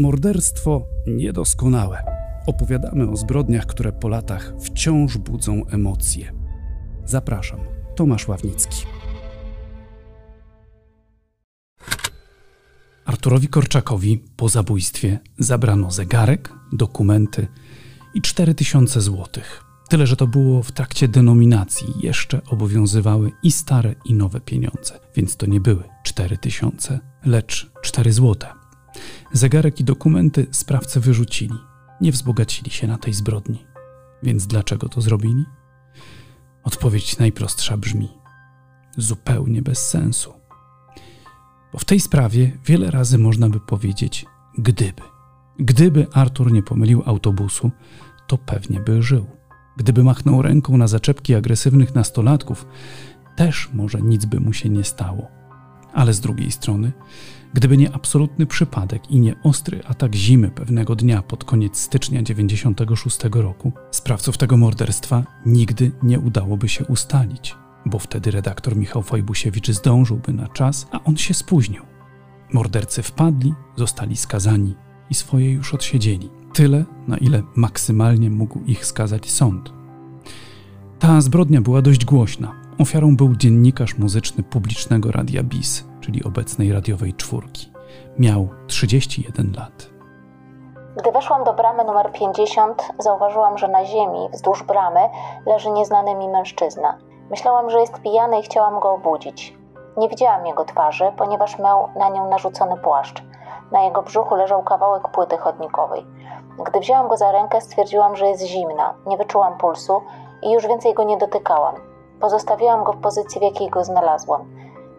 Morderstwo niedoskonałe. Opowiadamy o zbrodniach, które po latach wciąż budzą emocje. Zapraszam, Tomasz Ławnicki. Arturowi Korczakowi po zabójstwie zabrano zegarek, dokumenty i 4000 złotych. Tyle, że to było w trakcie denominacji, jeszcze obowiązywały i stare, i nowe pieniądze, więc to nie były 4000, lecz 4 złote. Zegarek i dokumenty sprawcy wyrzucili. Nie wzbogacili się na tej zbrodni. Więc dlaczego to zrobili? Odpowiedź najprostsza brzmi: zupełnie bez sensu. Bo w tej sprawie wiele razy można by powiedzieć gdyby. Gdyby Artur nie pomylił autobusu, to pewnie by żył. Gdyby machnął ręką na zaczepki agresywnych nastolatków, też może nic by mu się nie stało. Ale z drugiej strony, gdyby nie absolutny przypadek i nie ostry atak zimy pewnego dnia pod koniec stycznia 96 roku, sprawców tego morderstwa nigdy nie udałoby się ustalić, bo wtedy redaktor Michał Fojbusiewicz zdążyłby na czas, a on się spóźnił. Mordercy wpadli, zostali skazani i swoje już odsiedzieli. Tyle, na ile maksymalnie mógł ich skazać sąd. Ta zbrodnia była dość głośna. Ofiarą był dziennikarz muzyczny publicznego Radia BIS, czyli obecnej radiowej czwórki. Miał 31 lat. Gdy weszłam do bramy numer 50, zauważyłam, że na ziemi, wzdłuż bramy, leży nieznany mi mężczyzna. Myślałam, że jest pijany i chciałam go obudzić. Nie widziałam jego twarzy, ponieważ miał na nią narzucony płaszcz. Na jego brzuchu leżał kawałek płyty chodnikowej. Gdy wzięłam go za rękę, stwierdziłam, że jest zimna. Nie wyczułam pulsu i już więcej go nie dotykałam. Pozostawiłam go w pozycji, w jakiej go znalazłam.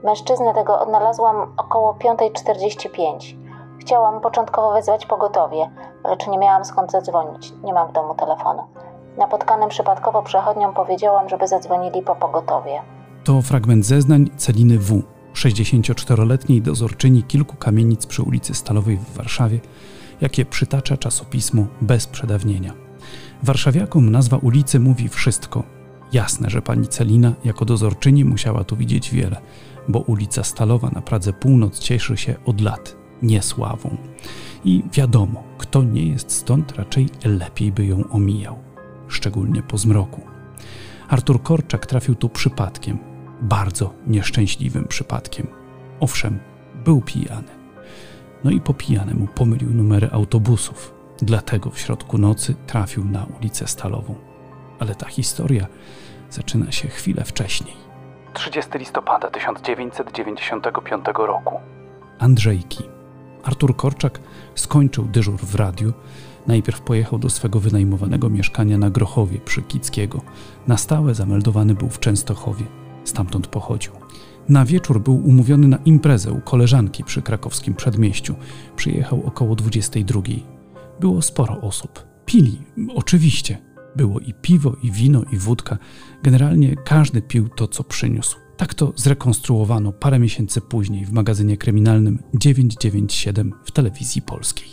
Mężczyznę tego odnalazłam około 5.45. Chciałam początkowo wezwać pogotowie, lecz nie miałam skąd zadzwonić. Nie mam w domu telefonu. Napotkanym przypadkowo przechodniom powiedziałam, żeby zadzwonili po pogotowie. To fragment zeznań Celiny W., 64-letniej dozorczyni kilku kamienic przy ulicy Stalowej w Warszawie, jakie przytacza czasopismo bez przedawnienia. Warszawiakom nazwa ulicy mówi wszystko. Jasne, że pani Celina jako dozorczyni musiała tu widzieć wiele, bo ulica Stalowa na Pradze Północ cieszy się od lat niesławą. I wiadomo, kto nie jest stąd, raczej lepiej by ją omijał, szczególnie po zmroku. Artur Korczak trafił tu przypadkiem, bardzo nieszczęśliwym przypadkiem. Owszem, był pijany. No i po pijanemu pomylił numery autobusów, dlatego w środku nocy trafił na ulicę Stalową. Ale ta historia zaczyna się chwilę wcześniej. 30 listopada 1995 roku. Andrzejki. Artur Korczak skończył dyżur w radiu. Najpierw pojechał do swego wynajmowanego mieszkania na Grochowie przy Kickiego. Na stałe zameldowany był w Częstochowie. Stamtąd pochodził. Na wieczór był umówiony na imprezę u koleżanki przy krakowskim przedmieściu. Przyjechał około 22. Było sporo osób. Pili, oczywiście. Było i piwo, i wino, i wódka. Generalnie każdy pił to, co przyniósł. Tak to zrekonstruowano parę miesięcy później w magazynie kryminalnym 997 w telewizji polskiej.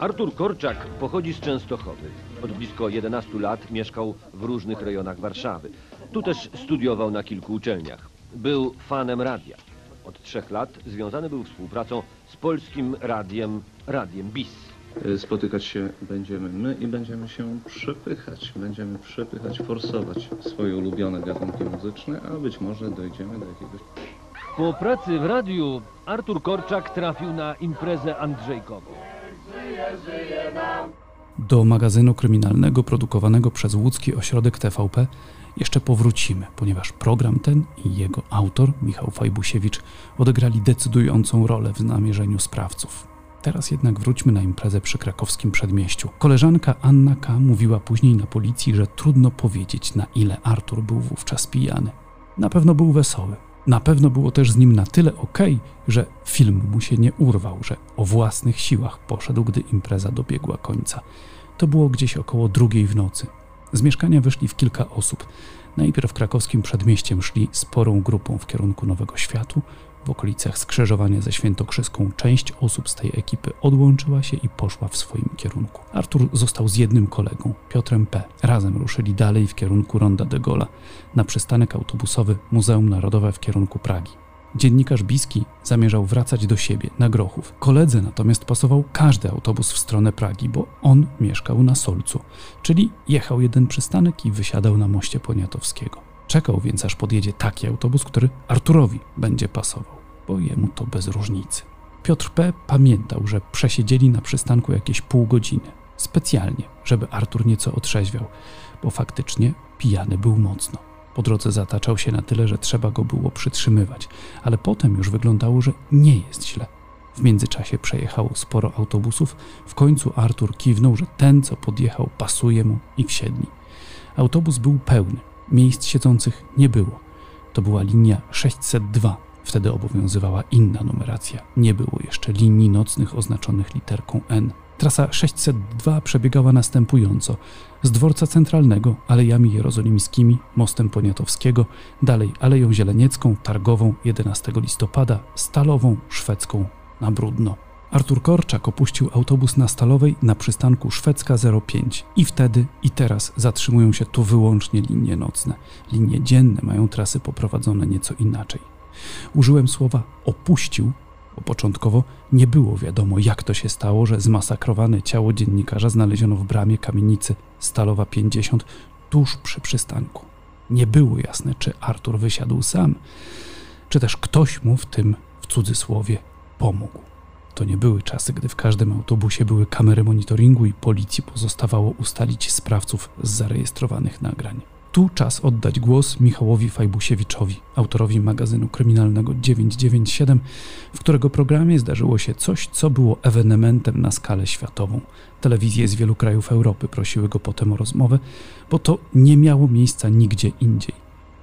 Artur Korczak pochodzi z Częstochowy. Od blisko 11 lat mieszkał w różnych rejonach Warszawy. Tu też studiował na kilku uczelniach. Był fanem radia. Od trzech lat związany był współpracą z polskim radiem, radiem BIS. Spotykać się będziemy my i będziemy się przepychać. Będziemy przepychać, forsować swoje ulubione gatunki muzyczne, a być może dojdziemy do jakiegoś... Po pracy w radiu Artur Korczak trafił na imprezę Andrzejkową. Do magazynu kryminalnego produkowanego przez łódzki ośrodek TVP jeszcze powrócimy, ponieważ program ten i jego autor, Michał Fajbusiewicz, odegrali decydującą rolę w namierzeniu sprawców. Teraz jednak wróćmy na imprezę przy krakowskim przedmieściu. Koleżanka Anna K. mówiła później na policji, że trudno powiedzieć, na ile Artur był wówczas pijany. Na pewno był wesoły. Na pewno było też z nim na tyle okej, okay, że film mu się nie urwał, że o własnych siłach poszedł, gdy impreza dobiegła końca. To było gdzieś około drugiej w nocy. Z mieszkania wyszli w kilka osób. Najpierw krakowskim przedmieściem szli sporą grupą w kierunku Nowego Światu. W okolicach skrzyżowania ze Świętokrzyską część osób z tej ekipy odłączyła się i poszła w swoim kierunku. Artur został z jednym kolegą, Piotrem P. Razem ruszyli dalej w kierunku Ronda de Gola, na przystanek autobusowy Muzeum Narodowe w kierunku Pragi. Dziennikarz Biski zamierzał wracać do siebie, na Grochów. Koledze natomiast pasował każdy autobus w stronę Pragi, bo on mieszkał na Solcu, czyli jechał jeden przystanek i wysiadał na moście Poniatowskiego. Czekał więc, aż podjedzie taki autobus, który Arturowi będzie pasował, bo jemu to bez różnicy. Piotr P. pamiętał, że przesiedzieli na przystanku jakieś pół godziny. Specjalnie, żeby Artur nieco otrzeźwiał, bo faktycznie pijany był mocno. Po drodze zataczał się na tyle, że trzeba go było przytrzymywać, ale potem już wyglądało, że nie jest źle. W międzyczasie przejechało sporo autobusów, w końcu Artur kiwnął, że ten, co podjechał, pasuje mu i wsiedli. Autobus był pełny, miejsc siedzących nie było. To była linia 602, wtedy obowiązywała inna numeracja, nie było jeszcze linii nocnych oznaczonych literką N. Trasa 602 przebiegała następująco: z dworca centralnego Alejami Jerozolimskimi, mostem Poniatowskiego, dalej Aleją Zieleniecką, Targową 11 listopada, Stalową, Szwedzką na Brudno. Artur Korczak opuścił autobus na Stalowej na przystanku Szwedzka 05 i wtedy i teraz zatrzymują się tu wyłącznie linie nocne. Linie dzienne mają trasy poprowadzone nieco inaczej. Użyłem słowa opuścił, bo początkowo nie było wiadomo, jak to się stało, że zmasakrowane ciało dziennikarza znaleziono w bramie kamienicy Stalowa 50 tuż przy przystanku. Nie było jasne, czy Artur wysiadł sam, czy też ktoś mu w tym, w cudzysłowie, pomógł. To nie były czasy, gdy w każdym autobusie były kamery monitoringu i policji pozostawało ustalić sprawców z zarejestrowanych nagrań. Tu czas oddać głos Michałowi Fajbusiewiczowi, autorowi magazynu kryminalnego 997, w którego programie zdarzyło się coś, co było ewenementem na skalę światową. Telewizje z wielu krajów Europy prosiły go potem o rozmowę, bo to nie miało miejsca nigdzie indziej.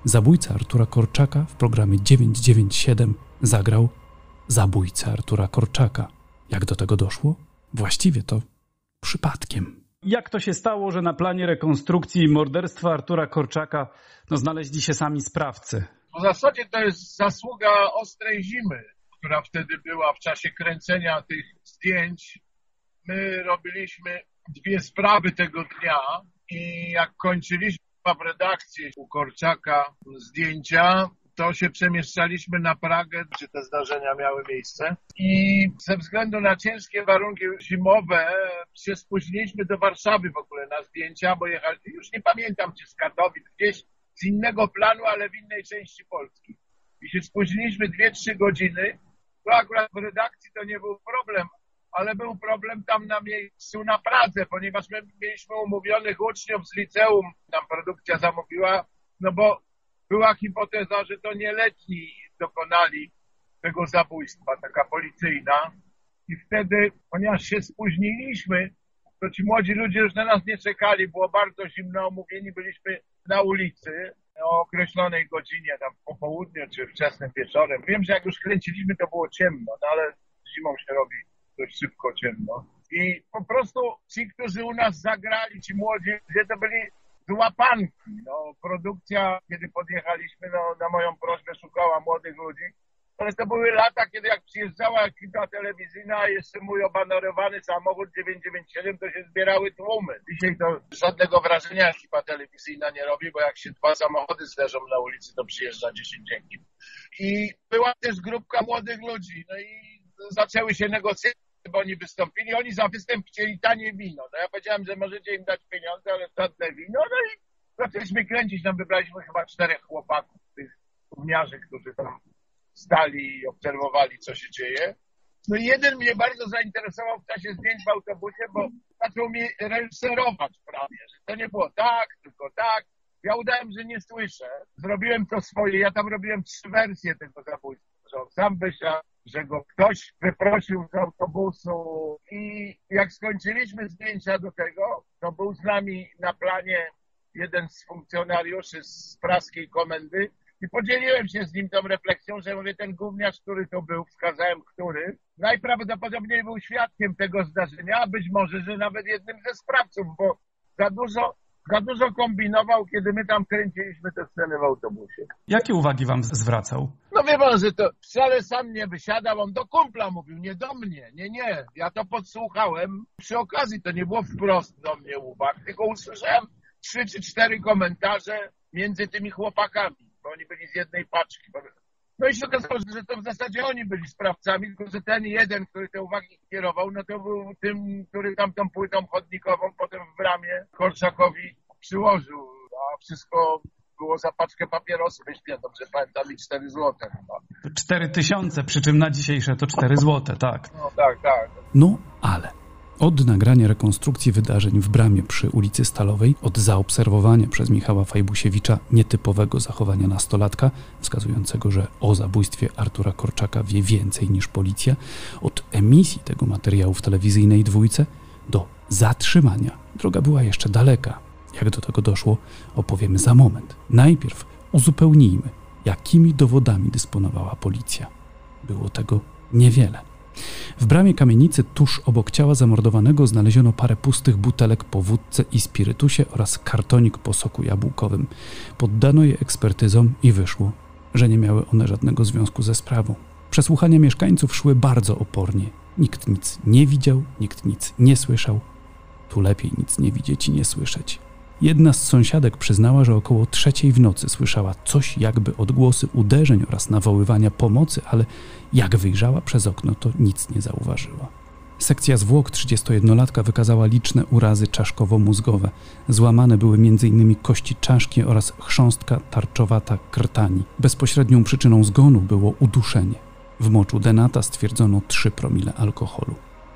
Zabójca Artura Korczaka w programie 997 zagrał zabójcę Artura Korczaka. Jak do tego doszło? Właściwie to przypadkiem. Jak to się stało, że na planie rekonstrukcji morderstwa Artura Korczaka no, znaleźli się sami sprawcy? W zasadzie to jest zasługa ostrej zimy, która wtedy była w czasie kręcenia tych zdjęć. My robiliśmy dwie sprawy tego dnia i jak kończyliśmy w redakcji u Korczaka zdjęcia, to się przemieszczaliśmy na Pragę, gdzie te zdarzenia miały miejsce. I ze względu na ciężkie warunki zimowe się spóźniliśmy do Warszawy w ogóle na zdjęcia, bo jechali, już nie pamiętam czy z Katowic, gdzieś z innego planu, ale w innej części Polski. I się spóźniliśmy 2-3 godziny. To akurat w redakcji to nie był problem, ale był problem tam na miejscu na Pradze, ponieważ my mieliśmy umówionych uczniów z liceum, tam produkcja zamówiła, no bo była hipoteza, że to nieletni dokonali tego zabójstwa, taka policyjna. I wtedy, ponieważ się spóźniliśmy, to ci młodzi ludzie już na nas nie czekali, było bardzo zimno, omówieni byliśmy na ulicy o określonej godzinie, tam po południu czy wczesnym wieczorem. Wiem, że jak już kręciliśmy, to było ciemno, no ale zimą się robi dość szybko ciemno. I po prostu ci, którzy u nas zagrali, ci młodzi, gdzie to byli łapanki. No, produkcja, kiedy podjechaliśmy, no, na moją prośbę szukała młodych ludzi, ale to były lata, kiedy jak przyjeżdżała ekipa telewizyjna, jeszcze mój obanorowany samochód 997, to się zbierały tłumy. Dzisiaj to żadnego wrażenia ekipa telewizyjna nie robi, bo jak się dwa samochody zderzą na ulicy, to przyjeżdża 10 ekip. I była też grupka młodych ludzi, no i zaczęły się negocjacje bo oni wystąpili, oni za występ chcieli tanie wino. No ja powiedziałem, że możecie im dać pieniądze, ale żadne wino. No i zaczęliśmy kręcić, tam wybraliśmy chyba czterech chłopaków, tych gówniarzy, którzy tam stali i obserwowali, co się dzieje. No i jeden mnie bardzo zainteresował w czasie zdjęć w autobusie, bo zaczął mi reżyserować prawie, że to nie było tak, tylko tak. Ja udałem, że nie słyszę. Zrobiłem to swoje. Ja tam robiłem trzy wersje tego zabójstwa. Sam wysiadł, że go ktoś wyprosił z autobusu. I jak skończyliśmy zdjęcia do tego, to był z nami na planie jeden z funkcjonariuszy z praskiej komendy. I podzieliłem się z nim tą refleksją, że mówię, ten gówniarz, który to był, wskazałem, który, najprawdopodobniej był świadkiem tego zdarzenia, a być może, że nawet jednym ze sprawców, bo za dużo za dużo kombinował, kiedy my tam kręciliśmy te sceny w autobusie. Jakie uwagi wam zwracał? No wie pan, że to wcale sam nie wysiadał, on do kumpla mówił, nie do mnie, nie, nie. Ja to podsłuchałem. Przy okazji to nie było wprost do mnie uwag, tylko usłyszałem trzy czy cztery komentarze między tymi chłopakami, bo oni byli z jednej paczki. No i się okazało, że to w zasadzie oni byli sprawcami, tylko że ten jeden, który te uwagi kierował, no to był tym, który tam tą płytą chodnikową potem w bramie Korczakowi przyłożył, a wszystko było za paczkę papierosów, jeśli ja dobrze pamiętam, i 4 złote chyba. 4 tysiące, przy czym na dzisiejsze to 4 złote, tak. No tak, tak. No ale od nagrania rekonstrukcji wydarzeń w bramie przy ulicy Stalowej, od zaobserwowania przez Michała Fajbusiewicza nietypowego zachowania nastolatka, wskazującego, że o zabójstwie Artura Korczaka wie więcej niż policja, od emisji tego materiału w telewizyjnej dwójce do zatrzymania, droga była jeszcze daleka. Jak do tego doszło, opowiemy za moment. Najpierw uzupełnijmy, jakimi dowodami dysponowała policja. Było tego niewiele. W bramie kamienicy tuż obok ciała zamordowanego znaleziono parę pustych butelek po wódce i spirytusie oraz kartonik po soku jabłkowym. Poddano je ekspertyzom i wyszło, że nie miały one żadnego związku ze sprawą. Przesłuchania mieszkańców szły bardzo opornie. Nikt nic nie widział, nikt nic nie słyszał. Tu lepiej nic nie widzieć i nie słyszeć. Jedna z sąsiadek przyznała, że około trzeciej w nocy słyszała coś jakby odgłosy uderzeń oraz nawoływania pomocy, ale jak wyjrzała przez okno, to nic nie zauważyła. Sekcja zwłok 31-latka wykazała liczne urazy czaszkowo-mózgowe. Złamane były m.in. kości czaszki oraz chrząstka tarczowata krtani. Bezpośrednią przyczyną zgonu było uduszenie. W moczu Denata stwierdzono 3 promile alkoholu.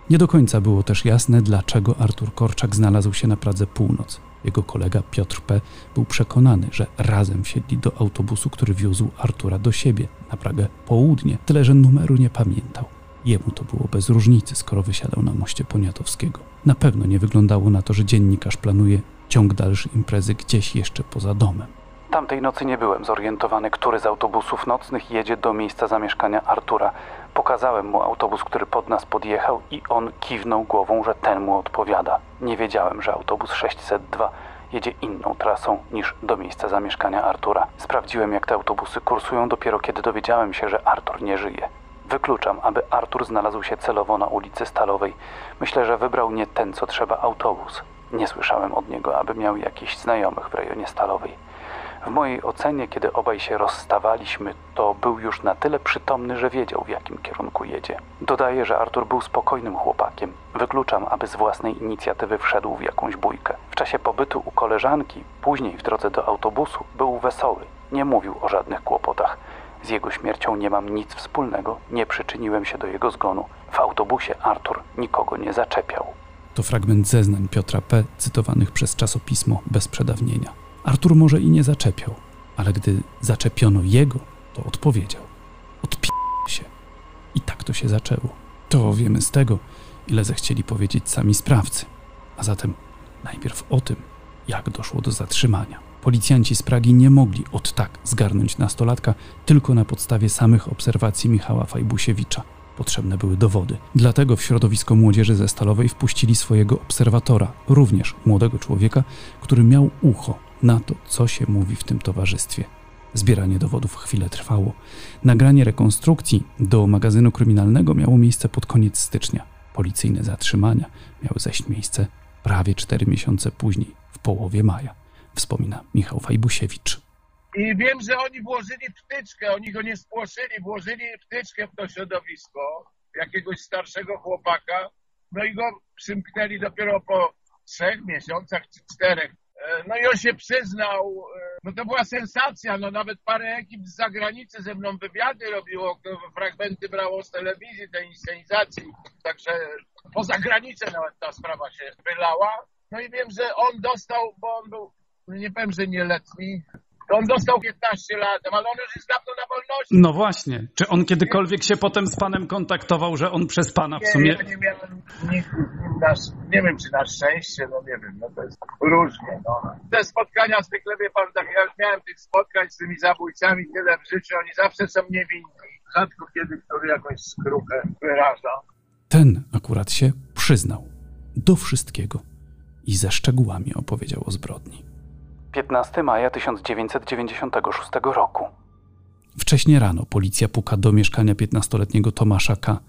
Nie do końca było też jasne, dlaczego Artur Korczak znalazł się na Pradze Północ. Jego kolega Piotr P. był przekonany, że razem wsiedli do autobusu, który wiózł Artura do siebie na Pragę Południe, tyle że numeru nie pamiętał. Jemu to było bez różnicy, skoro wysiadał na moście Poniatowskiego. Na pewno nie wyglądało na to, że dziennikarz planuje ciąg dalszy imprezy gdzieś jeszcze poza domem. Tamtej nocy nie byłem zorientowany, który z autobusów nocnych jedzie do miejsca zamieszkania Artura. Pokazałem mu autobus, który pod nas podjechał i on kiwnął głową, że ten mu odpowiada. Nie wiedziałem, że autobus 602 jedzie inną trasą niż do miejsca zamieszkania Artura. Sprawdziłem, jak te autobusy kursują dopiero kiedy dowiedziałem się, że Artur nie żyje. Wykluczam, aby Artur znalazł się celowo na ulicy Stalowej. Myślę, że wybrał nie ten, co trzeba autobus. Nie słyszałem od niego, aby miał jakichś znajomych w rejonie Stalowej. W mojej ocenie, kiedy obaj się rozstawaliśmy, to był już na tyle przytomny, że wiedział, w jakim kierunku jedzie. Dodaję, że Artur był spokojnym chłopakiem. Wykluczam, aby z własnej inicjatywy wszedł w jakąś bójkę. W czasie pobytu u koleżanki, później w drodze do autobusu, był wesoły. Nie mówił o żadnych kłopotach. Z jego śmiercią nie mam nic wspólnego, nie przyczyniłem się do jego zgonu. W autobusie Artur nikogo nie zaczepiał. To fragment zeznań Piotra P., cytowanych przez czasopismo bez przedawnienia. Artur może i nie zaczepiał, ale gdy zaczepiono jego, to odpowiedział. Odpi się. I tak to się zaczęło. To wiemy z tego, ile zechcieli powiedzieć sami sprawcy. A zatem najpierw o tym, jak doszło do zatrzymania. Policjanci z Pragi nie mogli od tak zgarnąć nastolatka tylko na podstawie samych obserwacji Michała Fajbusiewicza. Potrzebne były dowody. Dlatego w środowisko młodzieży ze Stalowej wpuścili swojego obserwatora, również młodego człowieka, który miał ucho na to, co się mówi w tym towarzystwie. Zbieranie dowodów chwilę trwało. Nagranie rekonstrukcji do magazynu kryminalnego miało miejsce pod koniec stycznia. Policyjne zatrzymania miały zaś miejsce prawie cztery miesiące później, w połowie maja, wspomina Michał Fajbusiewicz. I wiem, że oni włożyli wtyczkę, oni go nie spłoszyli, włożyli wtyczkę w to środowisko jakiegoś starszego chłopaka, no i go przymknęli dopiero po trzech miesiącach czy czterech no i on się przyznał, e, no to była sensacja, no nawet parę ekip z zagranicy ze mną wywiady robiło, fragmenty brało z telewizji, tej inscenizacji, także poza granicę nawet ta sprawa się wylała. No i wiem, że on dostał, bo on był, nie powiem, że nieletni, to on dostał 15 lat, ale on już jest dawno na wolności. No właśnie. Czy on kiedykolwiek się potem z panem kontaktował, że on przez pana w sumie... Nie, ja nie miałem nigdy, nie wiem czy na szczęście, no nie wiem, no to jest różnie, no. Te spotkania zwykle, wie pan, tak ja już miałem tych spotkań z tymi zabójcami tyle w życiu, oni zawsze są niewinni. Rzadko kiedy który jakąś skruchę wyraża. Ten akurat się przyznał do wszystkiego i ze szczegółami opowiedział o zbrodni. 15 maja 1996 roku. Wcześnie rano policja puka do mieszkania 15-letniego Tomasza K.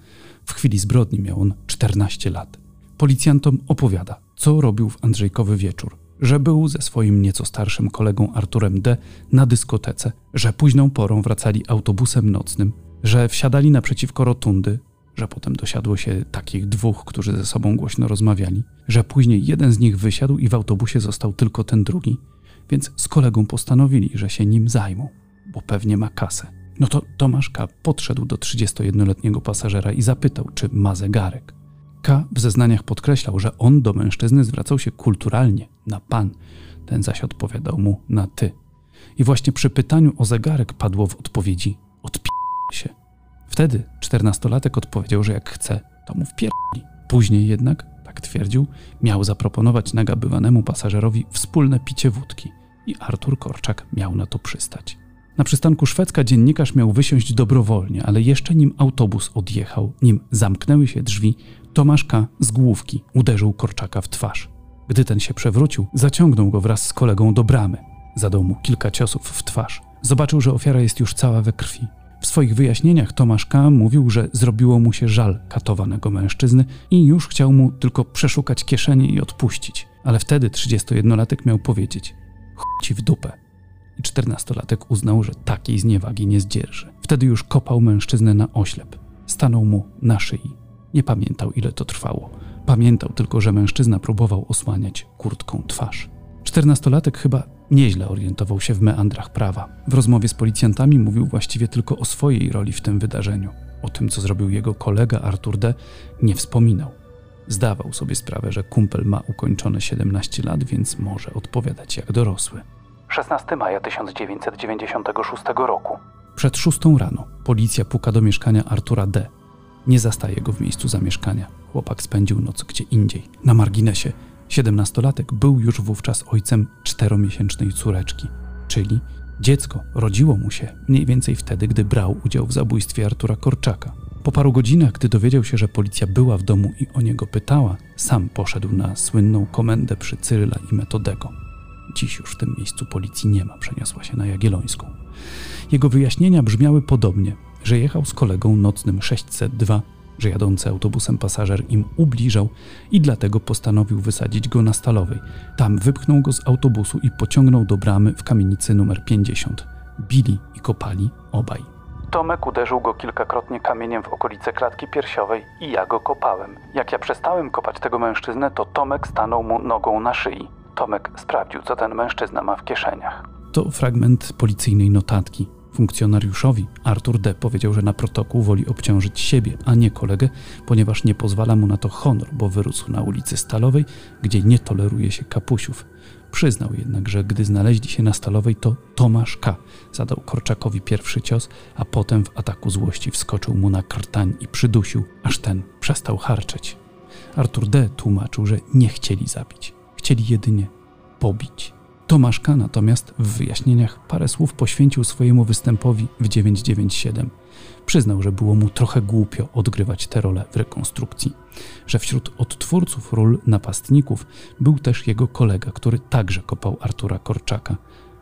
W chwili zbrodni miał on 14 lat. Policjantom opowiada, co robił w Andrzejkowy wieczór. że był ze swoim nieco starszym kolegą Arturem D. na dyskotece, że późną porą wracali autobusem nocnym, że wsiadali naprzeciwko rotundy, że potem dosiadło się takich dwóch, którzy ze sobą głośno rozmawiali, że później jeden z nich wysiadł i w autobusie został tylko ten drugi, więc z kolegą postanowili, że się nim zajmą, bo pewnie ma kasę. No to Tomasz K. podszedł do 31-letniego pasażera i zapytał, czy ma zegarek. K. w zeznaniach podkreślał, że on do mężczyzny zwracał się kulturalnie, na pan. Ten zaś odpowiadał mu na ty. I właśnie przy pytaniu o zegarek padło w odpowiedzi odpi się. Wtedy czternastolatek odpowiedział, że jak chce, to mu wpierdli. Później jednak, tak twierdził, miał zaproponować nagabywanemu pasażerowi wspólne picie wódki i Artur Korczak miał na to przystać. Na przystanku Szwedzka dziennikarz miał wysiąść dobrowolnie, ale jeszcze nim autobus odjechał, nim zamknęły się drzwi, Tomasz K. z główki uderzył Korczaka w twarz. Gdy ten się przewrócił, zaciągnął go wraz z kolegą do bramy. Zadał mu kilka ciosów w twarz. Zobaczył, że ofiara jest już cała we krwi. W swoich wyjaśnieniach Tomasz K. mówił, że zrobiło mu się żal katowanego mężczyzny i już chciał mu tylko przeszukać kieszenie i odpuścić. Ale wtedy 31-latek miał powiedzieć: ci w dupę. I 14-latek uznał, że takiej zniewagi nie zdzierży. Wtedy już kopał mężczyznę na oślep. Stanął mu na szyi. Nie pamiętał, ile to trwało. Pamiętał tylko, że mężczyzna próbował osłaniać kurtką twarz. Czternastolatek chyba nieźle orientował się w meandrach prawa. W rozmowie z policjantami mówił właściwie tylko o swojej roli w tym wydarzeniu. O tym, co zrobił jego kolega Artur D., nie wspominał. Zdawał sobie sprawę, że kumpel ma ukończone 17 lat, więc może odpowiadać jak dorosły. 16 maja 1996 roku. Przed szóstą rano policja puka do mieszkania Artura D. Nie zastaje go w miejscu zamieszkania. Chłopak spędził noc gdzie indziej. Na marginesie, siedemnastolatek był już wówczas ojcem czteromiesięcznej córeczki, czyli dziecko rodziło mu się mniej więcej wtedy, gdy brał udział w zabójstwie Artura Korczaka. Po paru godzinach, gdy dowiedział się, że policja była w domu i o niego pytała, sam poszedł na słynną komendę przy Cyryla i Metodego. Dziś już w tym miejscu policji nie ma, przeniosła się na Jagiellońską. Jego wyjaśnienia brzmiały podobnie, że jechał z kolegą nocnym 602, że jadący autobusem pasażer im ubliżał i dlatego postanowił wysadzić go na Stalowej. Tam wypchnął go z autobusu i pociągnął do bramy w kamienicy numer 50. Bili i kopali obaj. Tomek uderzył go kilkakrotnie kamieniem w okolice klatki piersiowej i ja go kopałem. Jak ja przestałem kopać tego mężczyznę, to Tomek stanął mu nogą na szyi. Tomek sprawdził, co ten mężczyzna ma w kieszeniach. To fragment policyjnej notatki. Funkcjonariuszowi Artur D. powiedział, że na protokół woli obciążyć siebie, a nie kolegę, ponieważ nie pozwala mu na to honor, bo wyrósł na ulicy Stalowej, gdzie nie toleruje się kapusiów. Przyznał jednak, że gdy znaleźli się na Stalowej, to Tomasz K. zadał Korczakowi pierwszy cios, a potem w ataku złości wskoczył mu na krtań i przydusił, aż ten przestał harczeć. Artur D. tłumaczył, że nie chcieli zabić, chcieli jedynie pobić. Tomasz K. natomiast w wyjaśnieniach parę słów poświęcił swojemu występowi w 997. Przyznał, że było mu trochę głupio odgrywać tę rolę w rekonstrukcji, że wśród odtwórców ról napastników był też jego kolega, który także kopał Artura Korczaka,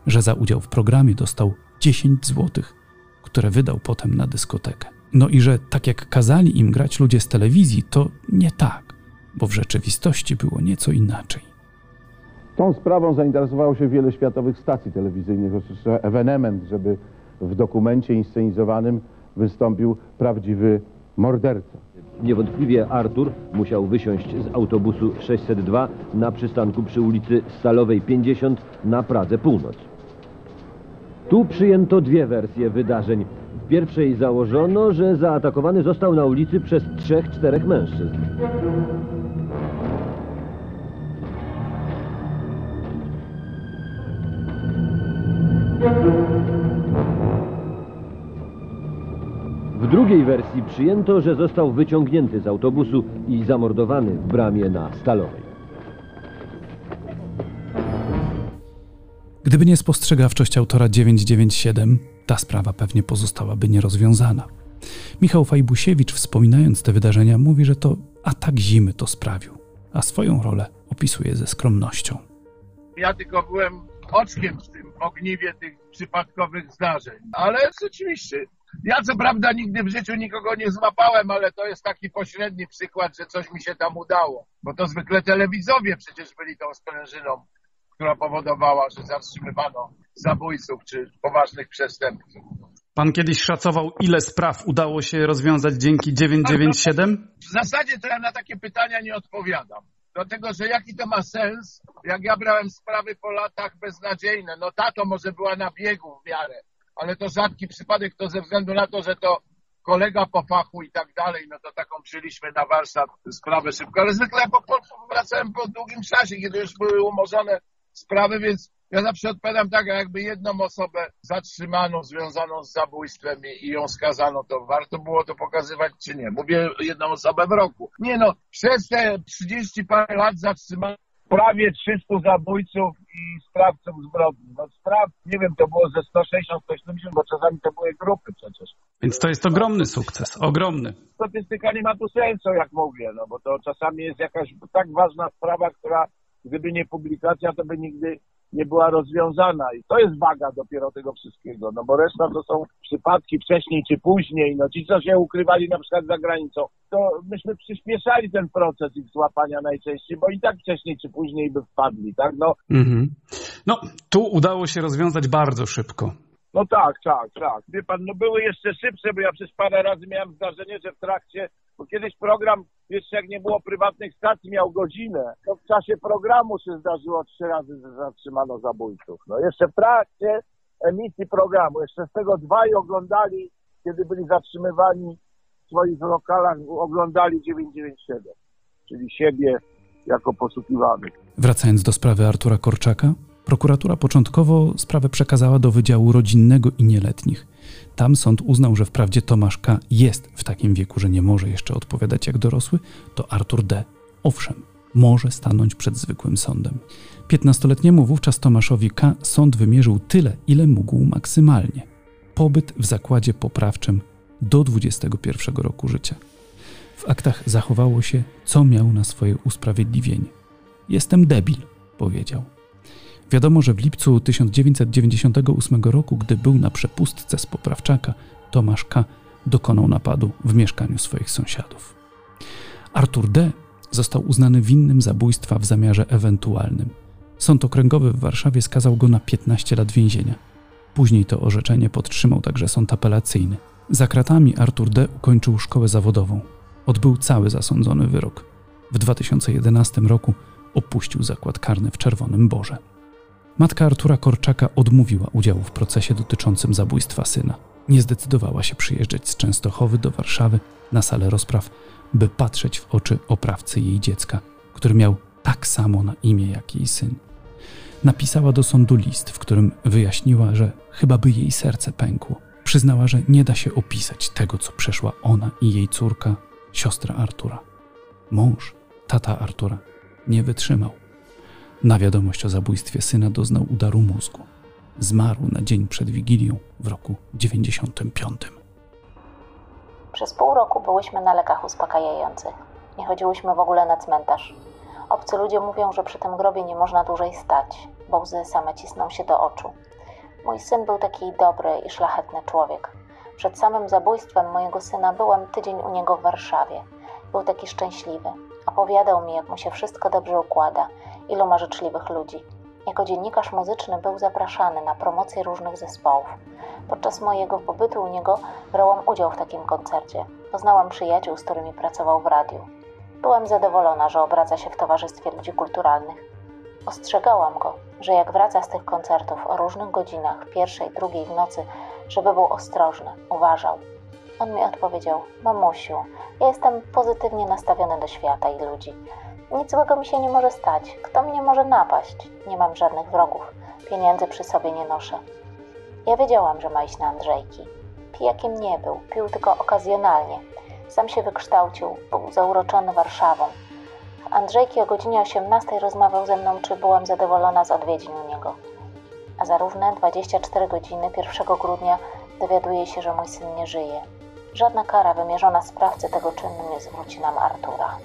że za udział w programie dostał 10 złotych, które wydał potem na dyskotekę. No i że tak jak kazali im grać ludzie z telewizji, to nie tak, bo w rzeczywistości było nieco inaczej. Tą sprawą zainteresowało się wiele światowych stacji telewizyjnych. Oczywiście ewenement, żeby w dokumencie inscenizowanym wystąpił prawdziwy morderca. Niewątpliwie Artur musiał wysiąść z autobusu 602 na przystanku przy ulicy Stalowej 50 na Pradze Północ. Tu przyjęto dwie wersje wydarzeń. W pierwszej założono, że zaatakowany został na ulicy przez trzech, czterech mężczyzn. W drugiej wersji przyjęto, że został wyciągnięty z autobusu i zamordowany w bramie na Stalowej. Gdyby nie spostrzegawczość autora 997, ta sprawa pewnie pozostałaby nierozwiązana. Michał Fajbusiewicz, wspominając te wydarzenia, mówi, że to atak zimy to sprawił, a swoją rolę opisuje ze skromnością. Ja tylko byłem oczkiem w tym ogniwie tych przypadkowych zdarzeń. Ale rzeczywiście, ja co prawda nigdy w życiu nikogo nie złapałem, ale to jest taki pośredni przykład, że coś mi się tam udało. Bo to zwykle telewizowie przecież byli tą sprężyną, która powodowała, że zatrzymywano zabójców czy poważnych przestępców. Pan kiedyś szacował, ile spraw udało się rozwiązać dzięki 997? W zasadzie to ja na takie pytania nie odpowiadam. Dlatego, że jaki to ma sens, jak ja brałem sprawy po latach beznadziejne. No ta to może była na biegu w miarę, ale to rzadki przypadek to ze względu na to, że to kolega po fachu i tak dalej, no to taką przyjęliśmy na warsztat sprawę szybko. Ale zwykle po, po, wracałem po długim czasie, kiedy już były umorzone sprawy, więc ja zawsze odpowiadam tak, jakby jedną osobę zatrzymaną, związaną z zabójstwem i, i ją skazano, to warto było to pokazywać, czy nie? Mówię jedną osobę w roku. Nie no, przez te 30 parę lat zatrzymano prawie 300 zabójców i sprawców zbrodni. No spraw, nie wiem, to było ze 160, 170, bo czasami to były grupy przecież. Więc to jest ogromny sukces, ogromny. Statystyka nie ma tu sensu, jak mówię, no bo to czasami jest jakaś tak ważna sprawa, która gdyby nie publikacja, to by nigdy nie była rozwiązana. I to jest waga dopiero tego wszystkiego, no bo reszta to są przypadki wcześniej czy później. No ci, co się ukrywali na przykład za granicą, to myśmy przyspieszali ten proces ich złapania najczęściej, bo i tak wcześniej czy później by wpadli, tak? No, mhm. no tu udało się rozwiązać bardzo szybko. No tak, tak, tak. Wie pan, no były jeszcze szybsze, bo ja przez parę razy miałem zdarzenie, że w trakcie, bo kiedyś program, jeszcze jak nie było prywatnych stacji, miał godzinę, to w czasie programu się zdarzyło trzy razy, że zatrzymano zabójców. No jeszcze w trakcie emisji programu, jeszcze z tego dwaj oglądali, kiedy byli zatrzymywani w swoich lokalach, oglądali 997, czyli siebie jako poszukiwanych. Wracając do sprawy Artura Korczaka, Prokuratura początkowo sprawę przekazała do Wydziału Rodzinnego i Nieletnich. Tam sąd uznał, że wprawdzie Tomasz K. jest w takim wieku, że nie może jeszcze odpowiadać jak dorosły, to Artur D. owszem, może stanąć przed zwykłym sądem. 15-letniemu wówczas Tomaszowi K. sąd wymierzył tyle, ile mógł maksymalnie. Pobyt w zakładzie poprawczym do 21 roku życia. W aktach zachowało się, co miał na swoje usprawiedliwienie. Jestem debil, powiedział. Wiadomo, że w lipcu 1998 roku, gdy był na przepustce z Poprawczaka, Tomasz K. dokonał napadu w mieszkaniu swoich sąsiadów. Artur D. został uznany winnym zabójstwa w zamiarze ewentualnym. Sąd okręgowy w Warszawie skazał go na 15 lat więzienia. Później to orzeczenie podtrzymał także sąd apelacyjny. Za kratami Artur D. ukończył szkołę zawodową. Odbył cały zasądzony wyrok. W 2011 roku opuścił zakład karny w Czerwonym Borze. Matka Artura Korczaka odmówiła udziału w procesie dotyczącym zabójstwa syna. Nie zdecydowała się przyjeżdżać z Częstochowy do Warszawy na salę rozpraw, by patrzeć w oczy oprawcy jej dziecka, który miał tak samo na imię jak jej syn. Napisała do sądu list, w którym wyjaśniła, że chyba by jej serce pękło. Przyznała, że nie da się opisać tego, co przeszła ona i jej córka, siostra Artura. Mąż, tata Artura, nie wytrzymał. Na wiadomość o zabójstwie syna doznał udaru mózgu. Zmarł na dzień przed Wigilią w roku 95. Przez pół roku byłyśmy na lekach uspokajających. Nie chodziłyśmy w ogóle na cmentarz. Obcy ludzie mówią, że przy tym grobie nie można dłużej stać, bo łzy same cisną się do oczu. Mój syn był taki dobry i szlachetny człowiek. Przed samym zabójstwem mojego syna byłam tydzień u niego w Warszawie. Był taki szczęśliwy. Opowiadał mi, jak mu się wszystko dobrze układa, ilu ma życzliwych ludzi. Jako dziennikarz muzyczny był zapraszany na promocję różnych zespołów. Podczas mojego pobytu u niego brałam udział w takim koncercie. Poznałam przyjaciół, z którymi pracował w radiu. Byłam zadowolona, że obraca się w towarzystwie ludzi kulturalnych. Ostrzegałam go, że jak wraca z tych koncertów o różnych godzinach, pierwszej, drugiej w nocy, żeby był ostrożny, uważał. On mi odpowiedział: Mamusiu, ja jestem pozytywnie nastawiony do świata i ludzi. Nic złego mi się nie może stać. Kto mnie może napaść? Nie mam żadnych wrogów. Pieniędzy przy sobie nie noszę. Ja wiedziałam, że ma iść na Andrzejki. Pijakiem nie był, pił tylko okazjonalnie. Sam się wykształcił, był zauroczony Warszawą. Andrzejki o godzinie 18 rozmawiał ze mną, czy byłam zadowolona z odwiedzin u niego. A za równe 24 godziny 1 grudnia dowiaduje się, że mój syn nie żyje. Żadna kara wymierzona sprawcy tego czynu nie zwróci nam Artura.